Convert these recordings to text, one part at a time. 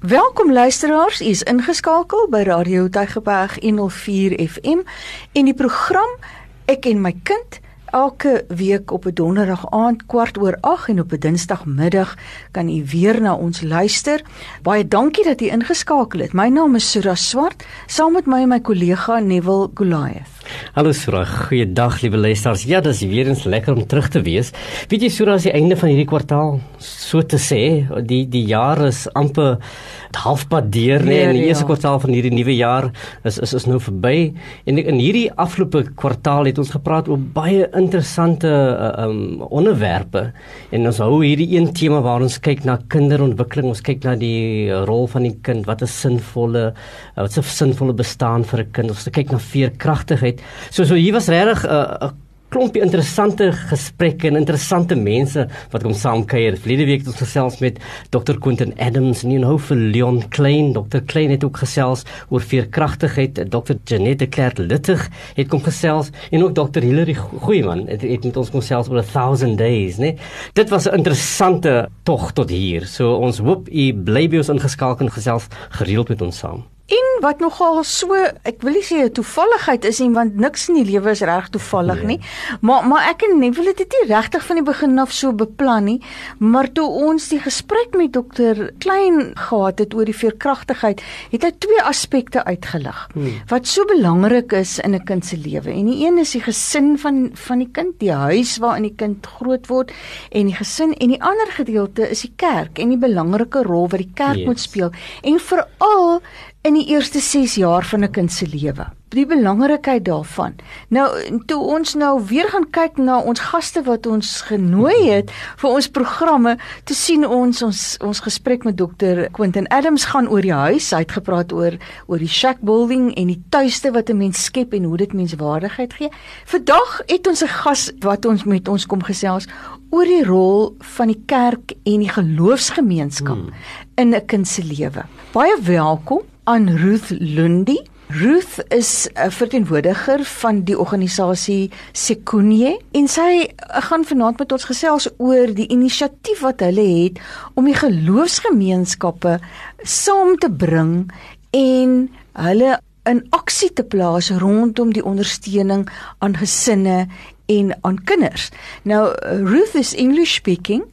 Welkom luisteraars, u is ingeskakel by Radio Tygerberg 104 FM en die program Ek en my kind elke week op 'n donderdag aand kwart oor 8 en op 'n dinsdagmiddag kan u weer na ons luister. Baie dankie dat u ingeskakel het. My naam is Sura Swart, saam met my en my kollega Neville Goliath. Hallo Sura, goeiedag liewe luisters. Ja, dis weer eens lekker om terug te wees. Weet jy Sura, as die einde van hierdie kwartaal so te sê, die die jaar is amper halfpad deur, nee, in die ja. eerste kwartaal van hierdie nuwe jaar is is is nou verby. En in hierdie afgelope kwartaal het ons gepraat oor baie interessante uh, um onderwerpe. En ons hou hierdie een tema waar ons kyk na kinderontwikkeling, ons kyk na die rol van die kind, wat is sinvolle uh, wat is 'n sinvolle bestaan vir 'n kind? Ons kyk na veerkragtigheid So so hier was regtig 'n uh, 'n klompie interessante gesprekke en interessante mense wat kom saam kuier. Verlede week het ons gesels met Dr. Quentin Adams en nou vir Leon Klein. Dr. Klein het ook gesels oor veerkragtigheid. Dr. Janette Clerk Littig het kom gesels en ook Dr. Hilary Goeieman het, het met ons kom gesels oor 1000 days, né? Dit was 'n interessante tog tot hier. So ons hoop u bly by ons ingeskakel en gesels gereeld met ons saam. En wat nogal so, ek wil nie sê 'n toevalligheid is nie, want niks in die lewe is reg toevallig nee. nie. Maar maar ek en Neville het dit nie regtig van die begin af so beplan nie, maar toe ons die gesprek met dokter Klein gehad het oor die veerkragtigheid, het hy twee aspekte uitgelig hmm. wat so belangrik is in 'n kind se lewe. En die een is die gesin van van die kind, die huis waarin die kind groot word en die gesin en die ander gedeelte is die kerk en die belangrike rol wat die kerk yes. moet speel. En veral in die eerste 6 jaar van 'n kind se lewe. Die belangrikheid daarvan. Nou toe ons nou weer gaan kyk na ons gaste wat ons genooi het vir ons programme, te sien ons ons ons gesprek met dokter Quentin Adams gaan oor die huis, hy het gepraat oor oor die shack building en die tuiste wat 'n mens skep en hoe dit menswaardigheid gee. Vandag het ons 'n gas wat ons met ons kom gesels oor die rol van die kerk en die geloofsgemeenskap hmm. in 'n kind se lewe. Baie welkom aan Ruth Lundy. Ruth is 'n verteenwoordiger van die organisasie Sekunye en sy gaan vanaand met ons gesels oor die inisiatief wat hulle het om die geloofsgemeenskappe saam te bring en hulle in aksie te plaas rondom die ondersteuning aan gesinne en aan kinders. Now uh, Ruth is English speaking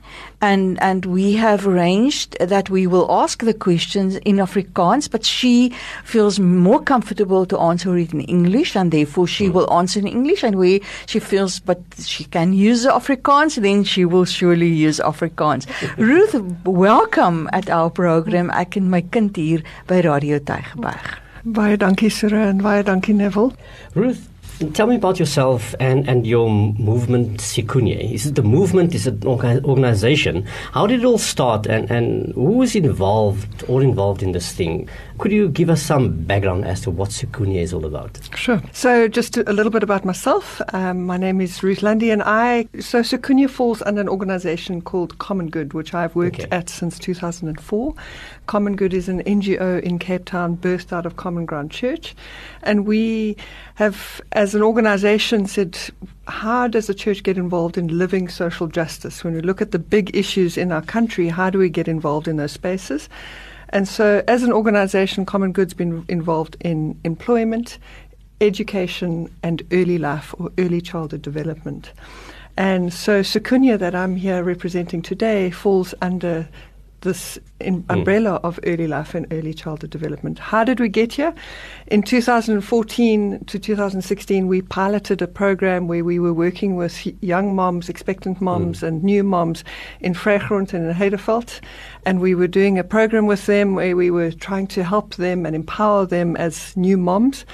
and and we have arranged that we will ask the questions in Afrikaans but she feels more comfortable to answer it in English and therefore she will answer in English and we she feels but she can use Afrikaans then she will surely use Afrikaans. Ruth welcome at our program ek en my kind hier by Radio Tygerberg. Baie dankie Sura en baie dankie Neville. Ruth Tell me about yourself and, and your movement, Sikunye. Is it the movement? Is it an organization? How did it all start and, and who was involved, all involved in this thing? Could you give us some background as to what Sikunye is all about? Sure. So, just a little bit about myself. Um, my name is Ruth Lundy, and I. So, Sikunye falls under an organization called Common Good, which I've worked okay. at since 2004. Common Good is an NGO in Cape Town, birthed out of Common Ground Church. And we have, as an organization, said, how does the church get involved in living social justice? When we look at the big issues in our country, how do we get involved in those spaces? And so, as an organization, Common Good's been involved in employment, education, and early life or early childhood development. And so, Sikunye, that I'm here representing today, falls under this in hmm. umbrella mm. of early life and early childhood development. How did we get here? In 2014 to 2016, we piloted a program where we were working with young moms, expectant moms, mm. and new moms in Vrygrond and in Heideveld. And we were doing a program with them where we were trying to help them and empower them as new moms.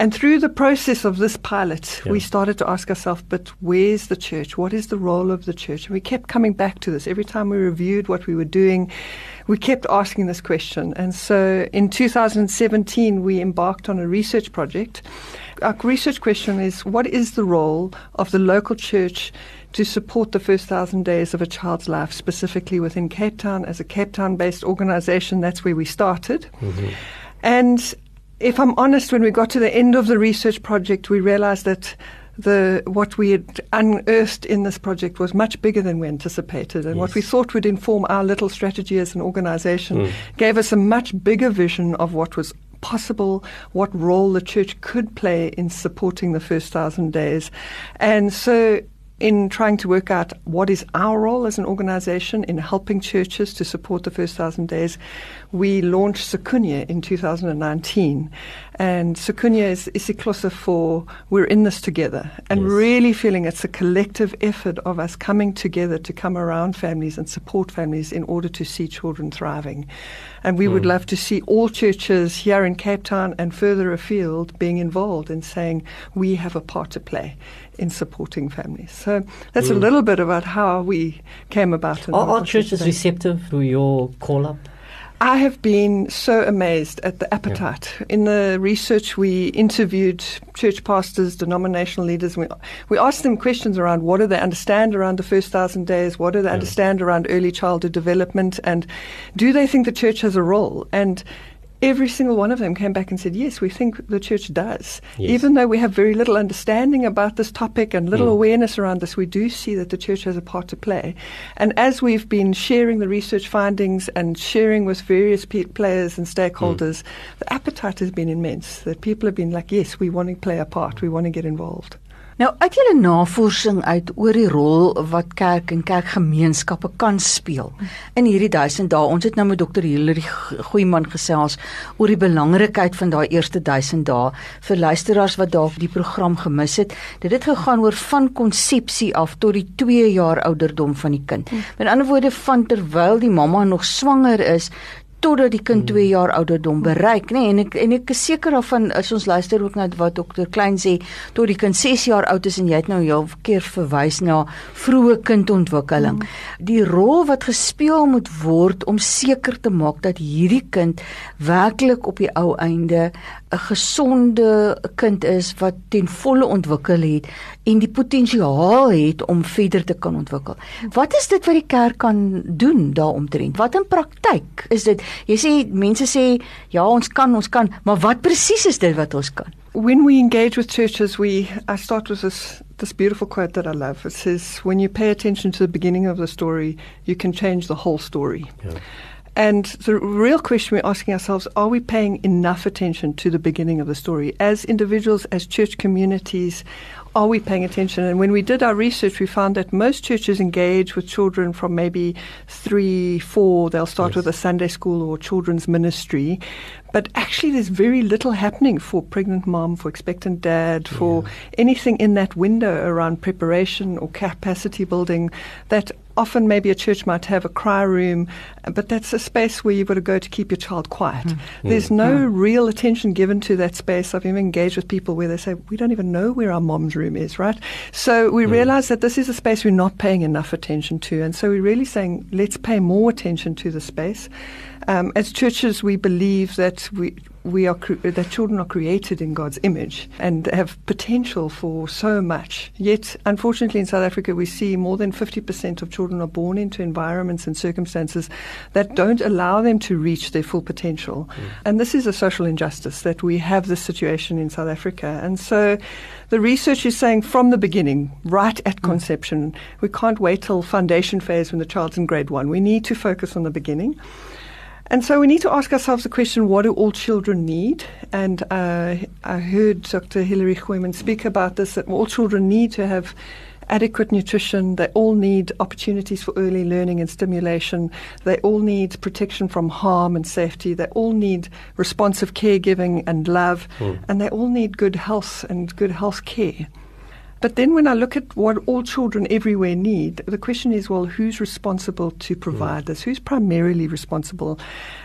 And through the process of this pilot, yeah. we started to ask ourselves, but where's the church? What is the role of the church? And we kept coming back to this. Every time we reviewed what we were doing, we kept asking this question. And so in 2017, we embarked on a research project. Our research question is what is the role of the local church to support the first thousand days of a child's life, specifically within Cape Town as a Cape Town based organization? That's where we started. Mm-hmm. And if I'm honest, when we got to the end of the research project, we realized that the what we had unearthed in this project was much bigger than we anticipated, and yes. what we thought would inform our little strategy as an organisation mm. gave us a much bigger vision of what was possible, what role the church could play in supporting the first thousand days, and so in trying to work out what is our role as an organization in helping churches to support the first thousand days, we launched Sikunye in 2019. And Sikunye is isiXhosa for we're in this together and yes. really feeling it's a collective effort of us coming together to come around families and support families in order to see children thriving. And we mm. would love to see all churches here in Cape Town and further afield being involved in saying we have a part to play in supporting families. So that's mm. a little bit about how we came about. Are, are churches receptive to your call up? I have been so amazed at the appetite. Yeah. In the research, we interviewed church pastors, denominational leaders. We, we asked them questions around what do they understand around the first thousand days, what do they yeah. understand around early childhood development, and do they think the church has a role? And every single one of them came back and said, Yes, we think the church does. Yes. Even though we have very little understanding about this topic and little mm. awareness around this, we do see that the church has a part to play. And as we've been sharing the research findings and sharing with various pe- players and stakeholders, mm. the appetite has been immense. That people have been like, Yes, we want to play a part, we want to get involved. Nou uit julle navorsing uit oor die rol wat kerk en kerkgemeenskappe kan speel in hierdie 1000 dae. Ons het nou met Dr. Hilary Goeiman gesels oor die belangrikheid van daai eerste 1000 dae vir luisteraars wat dalk die program gemis het. Dit het gegaan oor van konsepsie af tot die 2 jaar ouderdom van die kind. Met ander woorde van terwyl die mamma nog swanger is totdat die kind 2 hmm. jaar ouderdom bereik, nê? Nee, en ek en ek is seker daarvan as ons luister ook na wat dokter Klein sê, tot die kind 6 jaar oud is en jy het nou heel keer verwys na vroeë kindontwikkeling. Mm. Die rol wat gespeel moet word om seker te maak dat hierdie kind werklik op die ou einde 'n gesonde kind is wat ten volle ontwikkel het en die potensiaal het om verder te kan ontwikkel. Wat is dit wat die kerk kan doen daaromtrent? Wat in praktyk is dit? Jy sê mense sê ja, ons kan, ons kan, maar wat presies is dit wat ons kan? When we engage with churches, we I start with this this beautiful quote that I love. It says, "When you pay attention to the beginning of the story, you can change the whole story." Yeah. And the real question we're asking ourselves are we paying enough attention to the beginning of the story? As individuals, as church communities, are we paying attention? And when we did our research, we found that most churches engage with children from maybe three, four. They'll start yes. with a Sunday school or children's ministry. But actually, there's very little happening for pregnant mom, for expectant dad, for yeah. anything in that window around preparation or capacity building that often maybe a church might have a cry room, but that's a space where you've got to go to keep your child quiet. Mm. There's mm. no mm. real attention given to that space. I've even engaged with people where they say, we don't even know where our mom's room is, right? So we mm. realize that this is a space we're not paying enough attention to. And so we're really saying, let's pay more attention to the space. Um, as churches, we believe that we we are that children are created in God's image and have potential for so much. Yet, unfortunately, in South Africa, we see more than 50% of children are born into environments and circumstances that don't allow them to reach their full potential. Mm. And this is a social injustice that we have this situation in South Africa. And so, the research is saying from the beginning, right at mm. conception, we can't wait till foundation phase when the child's in grade one. We need to focus on the beginning. And so we need to ask ourselves the question what do all children need? And uh, I heard Dr. Hilary Goeiman speak about this that all children need to have adequate nutrition. They all need opportunities for early learning and stimulation. They all need protection from harm and safety. They all need responsive caregiving and love. Mm. And they all need good health and good health care. But then when I look at what all children everywhere need, the question is, well, who's responsible to provide mm. this? Who's primarily responsible?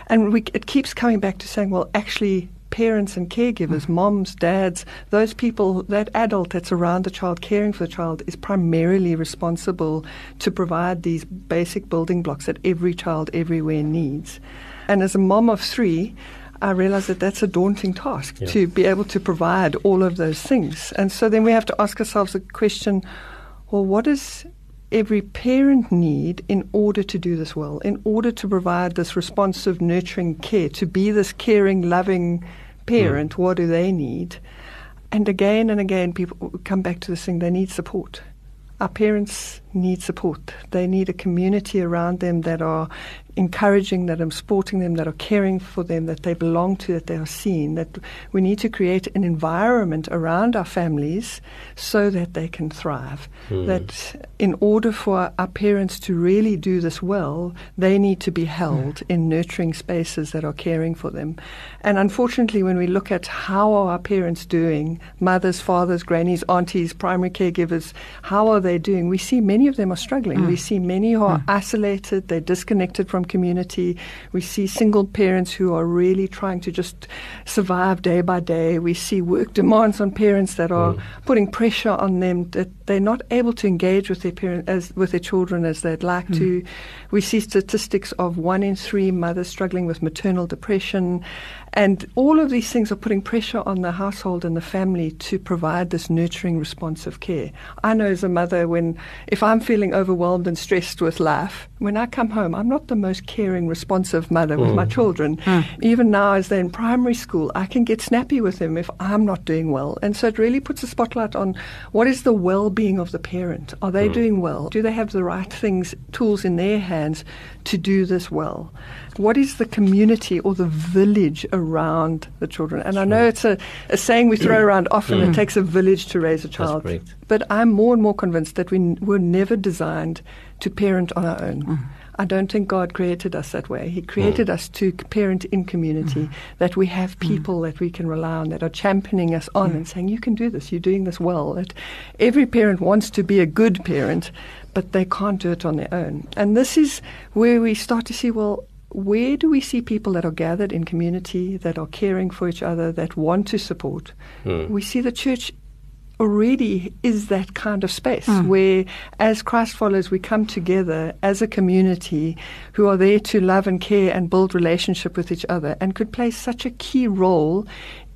And we, it keeps coming back to saying, well, actually, parents and caregivers, mm. moms, dads, those people, that adult that's around the child, caring for the child, is primarily responsible to provide these basic building blocks that every child everywhere needs. And as a mom of three, I realize that that's a daunting task yeah. to be able to provide all of those things. And so then we have to ask ourselves the question well, what does every parent need in order to do this well, in order to provide this responsive, nurturing care, to be this caring, loving parent? Mm. What do they need? And again and again, people come back to this thing they need support. Our parents need support. They need a community around them that are encouraging, that are supporting them, that are caring for them, that they belong to, that they are seen. That we need to create an environment around our families so that they can thrive. Mm. That in order for our parents to really do this well, they need to be held mm. in nurturing spaces that are caring for them. And unfortunately, when we look at how are our parents doing, mothers, fathers, grannies, aunties, primary caregivers, how are they doing? We see many of them are struggling. Mm. We see many who are mm. isolated, they're disconnected from community. We see single parents who are really trying to just survive day by day. We see work demands on parents that are mm. putting pressure on them that they're not able to engage with their parent as with their children as they'd like mm. to. We see statistics of one in three mothers struggling with maternal depression. And all of these things are putting pressure on the household and the family to provide this nurturing, responsive care. I know as a mother, when if I'm feeling overwhelmed and stressed with life, when I come home, I'm not the most caring, responsive mother mm. with my mm. children. Mm. Even now, as they're in primary school, I can get snappy with them if I'm not doing well. And so it really puts a spotlight on what is the well being of the parent. Are they mm. doing well? Do they have the right things, tools in their hands to do this well? What is the community or the village around the children? And I know it's a, a saying we throw around often it mm. takes a village to raise a child. But I'm more and more convinced that we were never designed to parent on our own. Mm. I don't think God created us that way. He created mm. us to parent in community, mm. that we have mm. people mm. that we can rely on, that are championing us on mm. and saying, You can do this, you're doing this well. That every parent wants to be a good parent, but they can't do it on their own. And this is where we start to see, well, where do we see people that are gathered in community, that are caring for each other, that want to support? Mm. We see the church already is that kind of space mm. where, as Christ followers, we come together as a community who are there to love and care and build relationship with each other and could play such a key role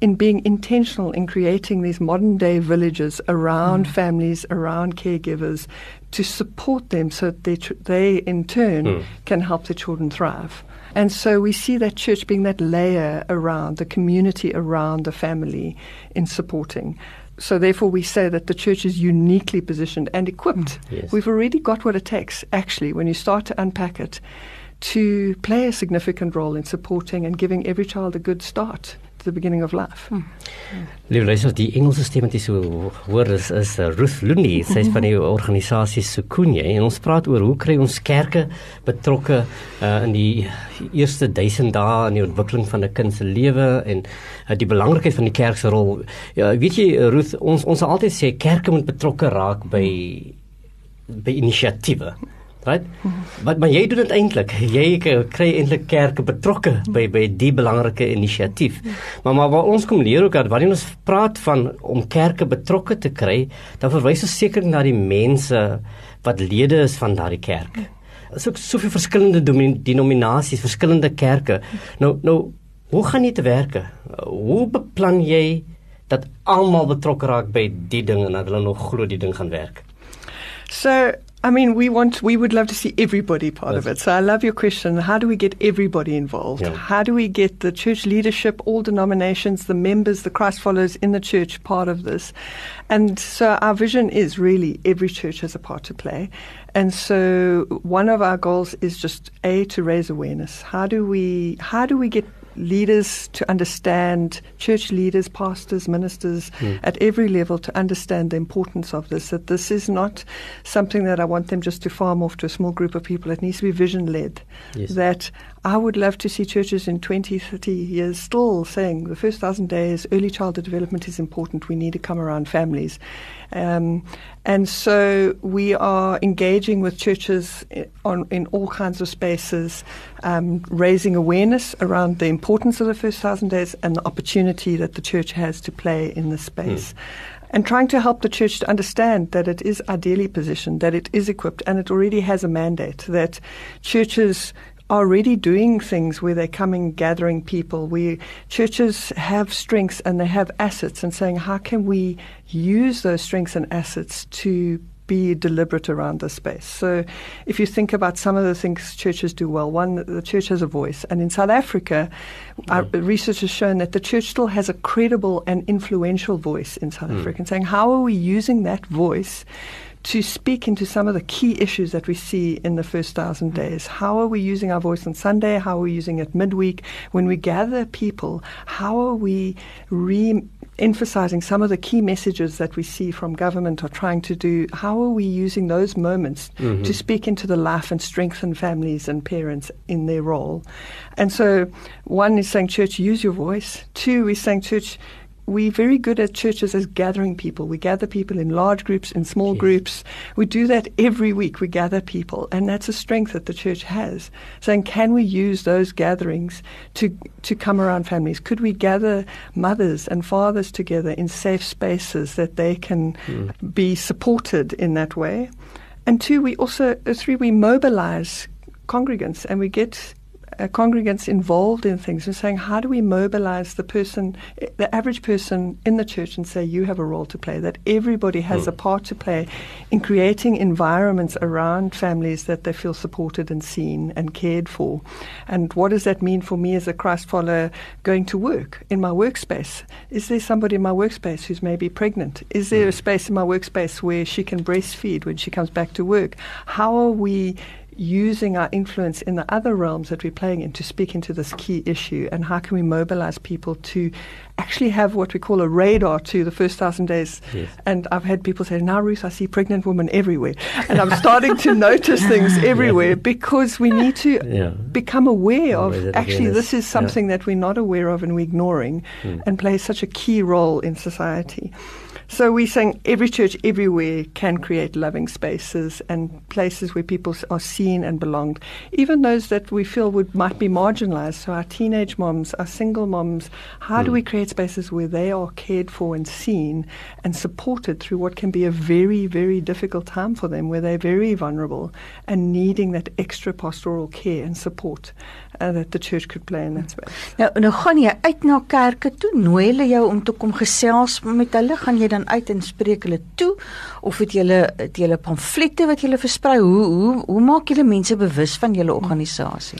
in being intentional in creating these modern day villages around mm. families, around caregivers, to support them so that they, tr- they in turn mm. can help their children thrive. And so we see that church being that layer around the community, around the family in supporting so therefore we say that the church is uniquely positioned and equipped. Mm. Yes. We've already got what it takes, actually, when you start to unpack it, to play a significant role in supporting and giving every child a good start the beginning of life. Hmm. Liewe luisters, die Engelse stem wat jy so hoor is is uh, Ruth Looney, sy is van die organisasie Sukunye en ons praat oor hoe kry ons kerke betrokke uh, in die eerste 1000 dae in die ontwikkeling van 'n kind se lewe en uh, die belangrikheid van die kerk se rol. Ja, weet jy Ruth, ons ons sal altyd sê kerke moet betrokke raak by by inisiatiewe. Right? Wat maar jy doen dit eintlik. Jy kry eintlik kerke betrokke by by die belangrike inisiatief. Maar maar waar ons kom leer ook dat wanneer ons praat van om kerke betrokke te kry, dan verwys ons seker na die mense wat lede is van daardie kerk. Daar's ook soveel verskillende denominasies, verskillende kerke. Nou nou hoe gaan dit werk? Hoe beplan jy dat almal betrokke raak by die ding en dat hulle nog glo die ding gaan werk? So I mean, we want, we would love to see everybody part of it. So I love your question. How do we get everybody involved? Yeah. How do we get the church leadership, all denominations, the members, the Christ followers in the church part of this? And so our vision is really every church has a part to play. And so one of our goals is just A, to raise awareness. How do we, how do we get leaders to understand, church leaders, pastors, ministers mm. at every level to understand the importance of this. That this is not something that I want them just to farm off to a small group of people. It needs to be vision led. Yes. That I would love to see churches in 20, 30 years still saying the first thousand days, early childhood development is important. We need to come around families. Um, and so we are engaging with churches on, in all kinds of spaces, um, raising awareness around the importance of the first thousand days and the opportunity that the church has to play in this space. Mm and trying to help the church to understand that it is ideally positioned, that it is equipped, and it already has a mandate, that churches already doing things where they're coming, gathering people. We churches have strengths and they have assets, and saying how can we use those strengths and assets to be deliberate around this space. So, if you think about some of the things churches do well, one, the church has a voice. And in South Africa, our research has shown that the church still has a credible and influential voice in South mm. Africa, and saying, how are we using that voice? To speak into some of the key issues that we see in the first thousand days. How are we using our voice on Sunday? How are we using it midweek? When we gather people, how are we re emphasizing some of the key messages that we see from government are trying to do? How are we using those moments mm-hmm. to speak into the life and strengthen families and parents in their role? And so, one is saying, church, use your voice. Two is saying, church, we're very good at churches as gathering people. We gather people in large groups, in small yes. groups. We do that every week. We gather people, and that's a strength that the church has. Saying, can we use those gatherings to to come around families? Could we gather mothers and fathers together in safe spaces that they can mm. be supported in that way? And two, we also uh, three we mobilize congregants and we get uh, congregants involved in things and saying, how do we mobilize the person, the average person in the church and say, you have a role to play, that everybody has mm. a part to play in creating environments around families that they feel supported and seen and cared for. And what does that mean for me as a Christ follower going to work in my workspace? Is there somebody in my workspace who's maybe pregnant? Is there a space in my workspace where she can breastfeed when she comes back to work? How are we using our influence in the other realms that we're playing in to speak into this key issue and how can we mobilize people to actually have what we call a radar to the first thousand days. Yes. And I've had people say, now, Ruth, I see pregnant women everywhere. And I'm starting to notice things everywhere yeah. because we need to yeah. become aware of actually this is something yeah. that we're not aware of and we're ignoring mm. and plays such a key role in society. So we're saying every church everywhere can create loving spaces and places where people are seen and belonged, even those that we feel would might be marginalized. So our teenage moms, our single moms, how mm. do we hmm. create spaces where they are cared for and seen and supported through what can be a very, very difficult time for them, where they're very vulnerable and needing that extra pastoral care and support uh, that the church could play in that space. Nou, nou gaan jy uit na kerke toe, nooi hulle jou om te kom gesels met hulle, gaan jy dan dan uit en spreek hulle toe? Of het julle het julle pamflette wat julle versprei? Hoe hoe hoe maak julle mense bewus van julle organisasie?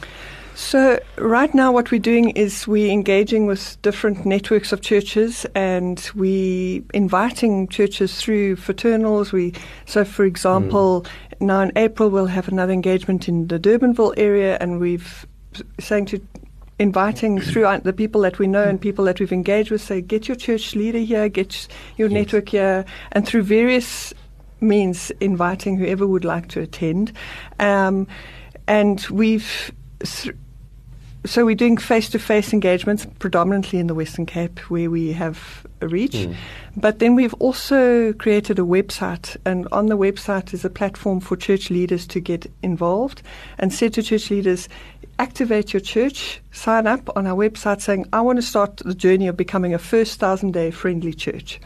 So right now what we're doing is we engaging with different networks of churches and we inviting churches through fraternals. We so for example mm. now in April we'll have another engagement in the Durbanville area and we've saying to inviting through the people that we know and people that we've engaged with, say, get your church leader here, get your yes. network here, and through various means inviting whoever would like to attend. Um, and we've. Th- so we're doing face-to-face engagements predominantly in the Western Cape where we have a reach. Mm. But then we've also created a website and on the website is a platform for church leaders to get involved and said to church leaders, activate your church, sign up on our website saying, I want to start the journey of becoming a first thousand day friendly church.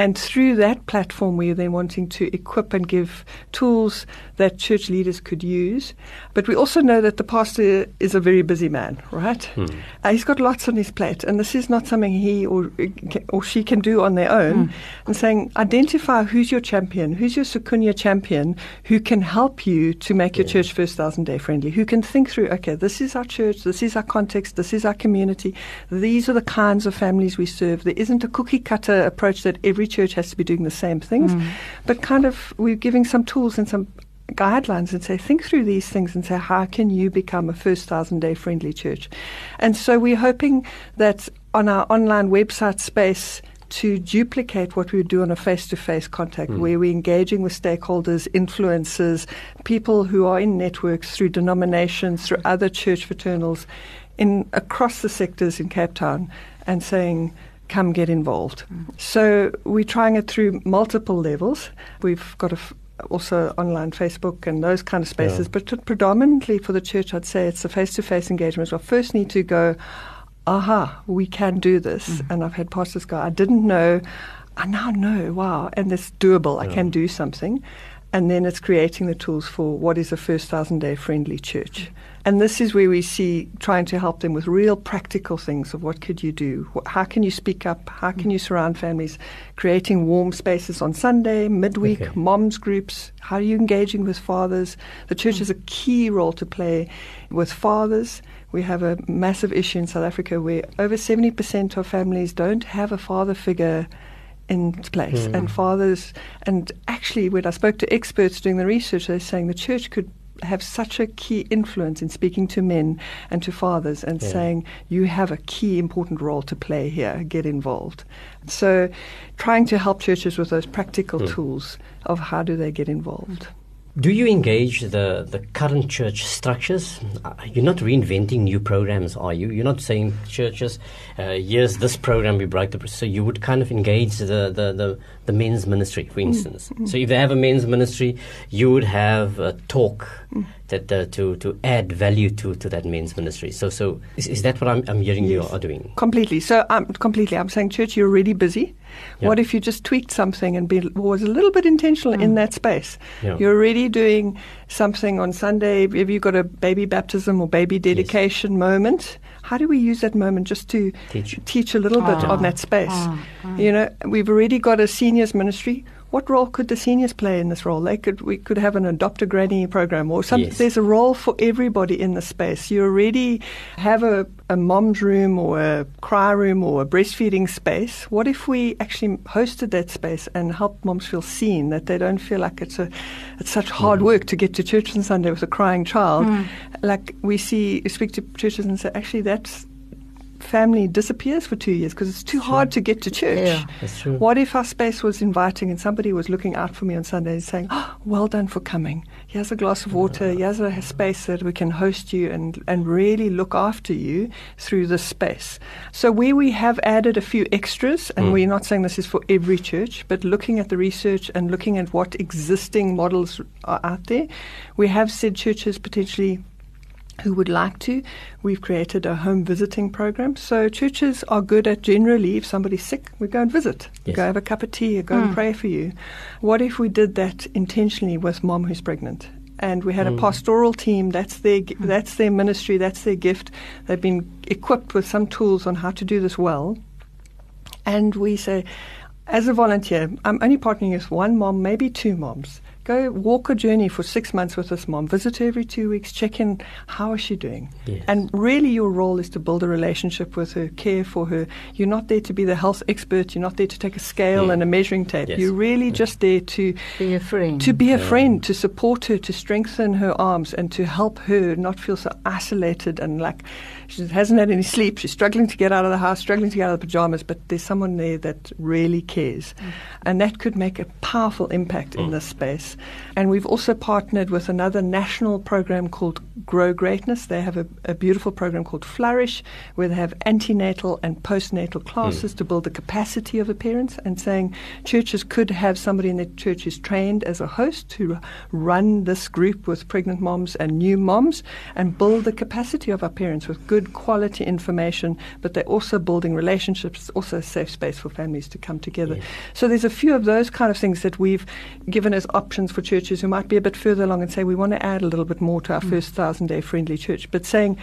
And through that platform, we're then wanting to equip and give tools that church leaders could use. But we also know that the pastor is a very busy man, right? Hmm. Uh, he's got lots on his plate, and this is not something he or, or she can do on their own. Hmm. And saying, identify who's your champion, who's your Sikunye champion, who can help you to make your church first thousand day friendly, who can think through, okay, this is our church, this is our context, this is our community, these are the kinds of families we serve. There isn't a cookie cutter approach that every church has to be doing the same things, mm. but kind of we're giving some tools and some guidelines and say, think through these things and say, how can you become a first thousand day friendly church? And so we're hoping that on our online website space, to duplicate what we would do on a face to face contact, mm. where we're engaging with stakeholders, influencers, people who are in networks through denominations, through other church fraternals in across the sectors in Cape Town, and saying, come get involved. Mm. So we're trying it through multiple levels. We've got a f- also online Facebook and those kind of spaces, yeah. but predominantly for the church, I'd say it's the face-to-face engagement. We first need to go, aha, we can do this. Mm. And I've had pastors go, I didn't know, I now know, wow, and it's doable. Yeah. I can do something. And then it's creating the tools for what is a first thousand day friendly church. And this is where we see trying to help them with real practical things of what could you do? How can you speak up? How can you surround families? Creating warm spaces on Sunday, midweek, okay. moms groups. How are you engaging with fathers? The church mm. has a key role to play with fathers. We have a massive issue in South Africa where over 70% of families don't have a father figure in place. Mm. And fathers, and actually, when I spoke to experts doing the research, they're saying the church could have such a key influence in speaking to men and to fathers and yeah. saying, you have a key important role to play here, get involved. So, trying to help churches with those practical mm. tools of how do they get involved. Do you engage the, the current church structures? Uh, you're not reinventing new programs, are you? You're not saying churches, uh, here's this program we break the. So you would kind of engage the, the, the, the men's ministry, for instance. Mm-hmm. So if they have a men's ministry, you would have a talk mm. That uh, to, to add value to, to that men's ministry. So so is, is that what I'm, I'm hearing yes. you are doing? Completely. So I'm um, completely. I'm saying, church, you're really busy. Yep. What if you just tweaked something and be, was a little bit intentional mm. in that space? Yep. You're already doing something on Sunday. Have you got a baby baptism or baby dedication yes. moment? How do we use that moment just to teach, teach a little bit oh. on that space? Oh. Oh. You know, we've already got a seniors ministry what role could the seniors play in this role? They could we could have an adopt a granny program or something. Yes. There's a role for everybody in the space. You already have a, a mom's room or a cry room or a breastfeeding space. What if we actually hosted that space and helped moms feel seen, that they don't feel like it's a it's such hard mm. work to get to church on Sunday with a crying child. Mm. Like we see speak to churches and say, actually that's family disappears for two years because it's too hard to get to church. Yeah, that's true. What if our space was inviting and somebody was looking out for me on Sunday and saying, oh, well done for coming. Here's a glass of water. Here's a space that we can host you and, and really look after you through this space. So where we have added a few extras, and mm. we're not saying this is for every church, but looking at the research and looking at what existing models are out there, we have said churches potentially who would like to. We've created a home visiting program. So churches are good at generally, if somebody's sick, we go and visit. Yes. Go have a cup of tea, go mm. and pray for you. What if we did that intentionally with mom who's pregnant? And we had mm. a pastoral team. That's their mm. that's their ministry. That's their gift. They've been equipped with some tools on how to do this well. And we say, as a volunteer, I'm only partnering with one mom, maybe two moms Go walk a journey for six months with this mom. Visit her every two weeks. Check in. How is she doing? Yes. And really, your role is to build a relationship with her, care for her. You're not there to be the health expert. You're not there to take a scale mm. and a measuring tape. Yes. You're really mm. just there to be a friend. To be a yeah. friend, to support her, to strengthen her arms, and to help her not feel so isolated and like she hasn't had any sleep. She's struggling to get out of the house, struggling to get out of the pajamas, but there's someone there that really cares. Mm. And that could make a powerful impact mm. in this space. And we've also partnered with another national program called Grow Greatness. They have a, a beautiful program called Flourish, where they have antenatal and postnatal classes mm. to build the capacity of the parents, and saying churches could have somebody in their church who's trained as a host to run this group with pregnant moms and new moms and build the capacity of our parents with good good quality information, but they're also building relationships, also a safe space for families to come together. Yes. So there's a few of those kind of things that we've given as options for churches who might be a bit further along and say we want to add a little bit more to our mm. first thousand day friendly church, but saying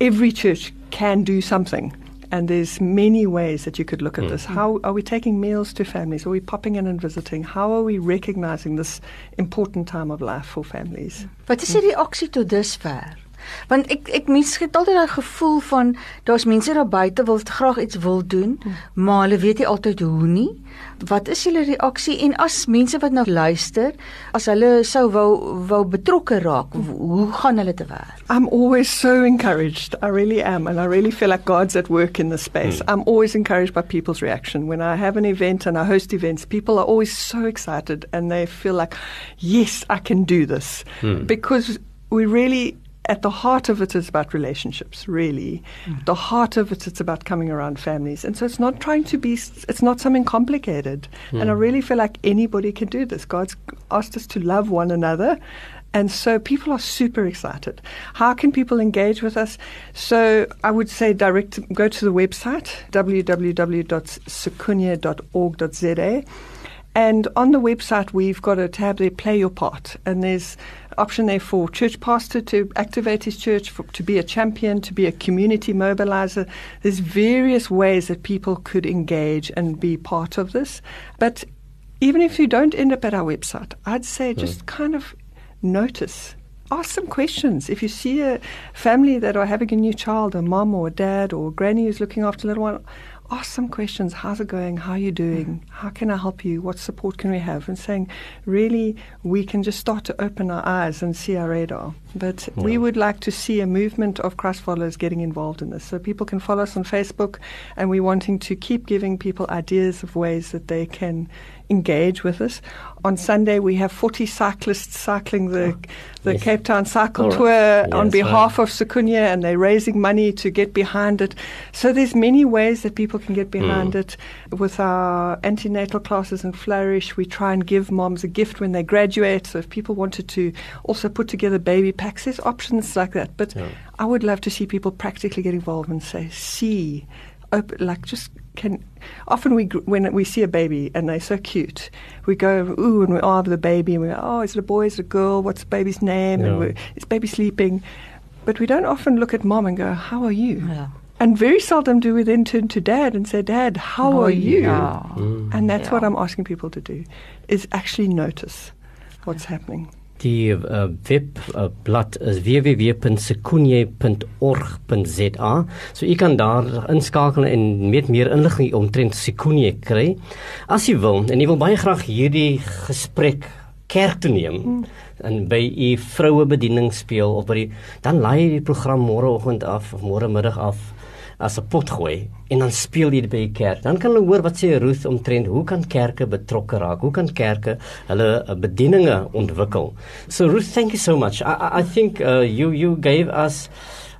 every church can do something. And there's many ways that you could look at mm. this. How are we taking meals to families? Are we popping in and visiting? How are we recognizing this important time of life for families? Wat is die reaksie tot dusver? Want ek ek mens het altyd daai gevoel van daar's mense daar buite wil graag iets wil doen, hmm. maar hulle weet nie altyd hoe nie. Wat is julle reaksie en as mense wat nou luister, as hulle sou wou wou betrokke raak, hoe gaan hulle te werk? I'm always so encouraged. I really am and I really feel like God's at work in this space. Hmm. I'm always encouraged by people's reaction when I have an event and I host events. People are always so excited and they feel like, "Yes, I can do this." Hmm. Because we really at the heart of it is about relationships, really. Mm. The heart of it, it's about coming around families. And so it's not trying to be, it's not something complicated. Mm. And I really feel like anybody can do this. God's asked us to love one another. And so people are super excited. How can people engage with us? So I would say direct, go to the website, www.sikunye.org.za And on the website, we've got a tab there, Play Your Part. And there's option there for church pastor to activate his church, for, to be a champion, to be a community mobilizer. There's various ways that people could engage and be part of this. But even if you don't end up at our website, I'd say just mm. kind of notice. Ask some questions. If you see a family that are having a new child, a mom or a dad or a granny who's looking after a little one, ask some questions. How's it going? How are you doing? Mm. How can I help you? What support can we have? And saying, really, we can just start to open our eyes and see our radar. But yeah. we would like to see a movement of Christ followers getting involved in this. So people can follow us on Facebook, and we're wanting to keep giving people ideas of ways that they can engage with us. On Sunday, we have 40 cyclists cycling the, oh, the yes. Cape Town Cycle right. Tour yes, on behalf right. of Sikunye, and they're raising money to get behind it. So there's many ways that people can get behind mm. it. With our antenatal classes and Flourish, we try and give moms a gift when they graduate. So if people wanted to also put together baby packs, there's options like that. But yeah. I would love to see people practically get involved and say, see, open, like just can often we when we see a baby and they're so cute, we go ooh and we are the baby and we go oh is it a boy is it a girl what's the baby's name yeah. and is baby sleeping, but we don't often look at mom and go how are you. Yeah. And very seldom do we then turn to dad and say, Dad, how, how are you? Mm. And that's yeah. what I'm asking people to do, is actually notice what's happening. Die uh, webblad uh, is www.sekunye.org.za. So u kan daar inskakel en met meer inligting omtrent Sekunye kry. As u wil en u wil baie graag hierdie gesprek kerk toe neem hmm. en by u vroue bediening speel of by die, dan laai die program môreoggend af of môre middag af as 'n pot gooi en dan speel jy dit by die kerk. Dan kan hulle hoor wat sê Ruth omtrent hoe kan kerke betrokke raak? Hoe kan kerke hulle uh, bedieninge ontwikkel? So Ruth, thank you so much. I I think uh, you you gave us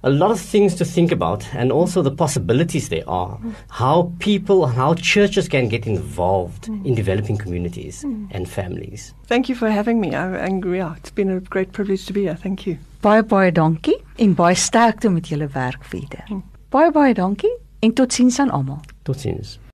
a lot of things to think about and also the possibilities there are how people how churches can get involved in developing communities and families thank you for having me i'm angry it's been a great privilege to be here thank you baie baie dankie en baie sterkte met julle werk verder Baie baie dankie en totsiens aan almal. Totsiens.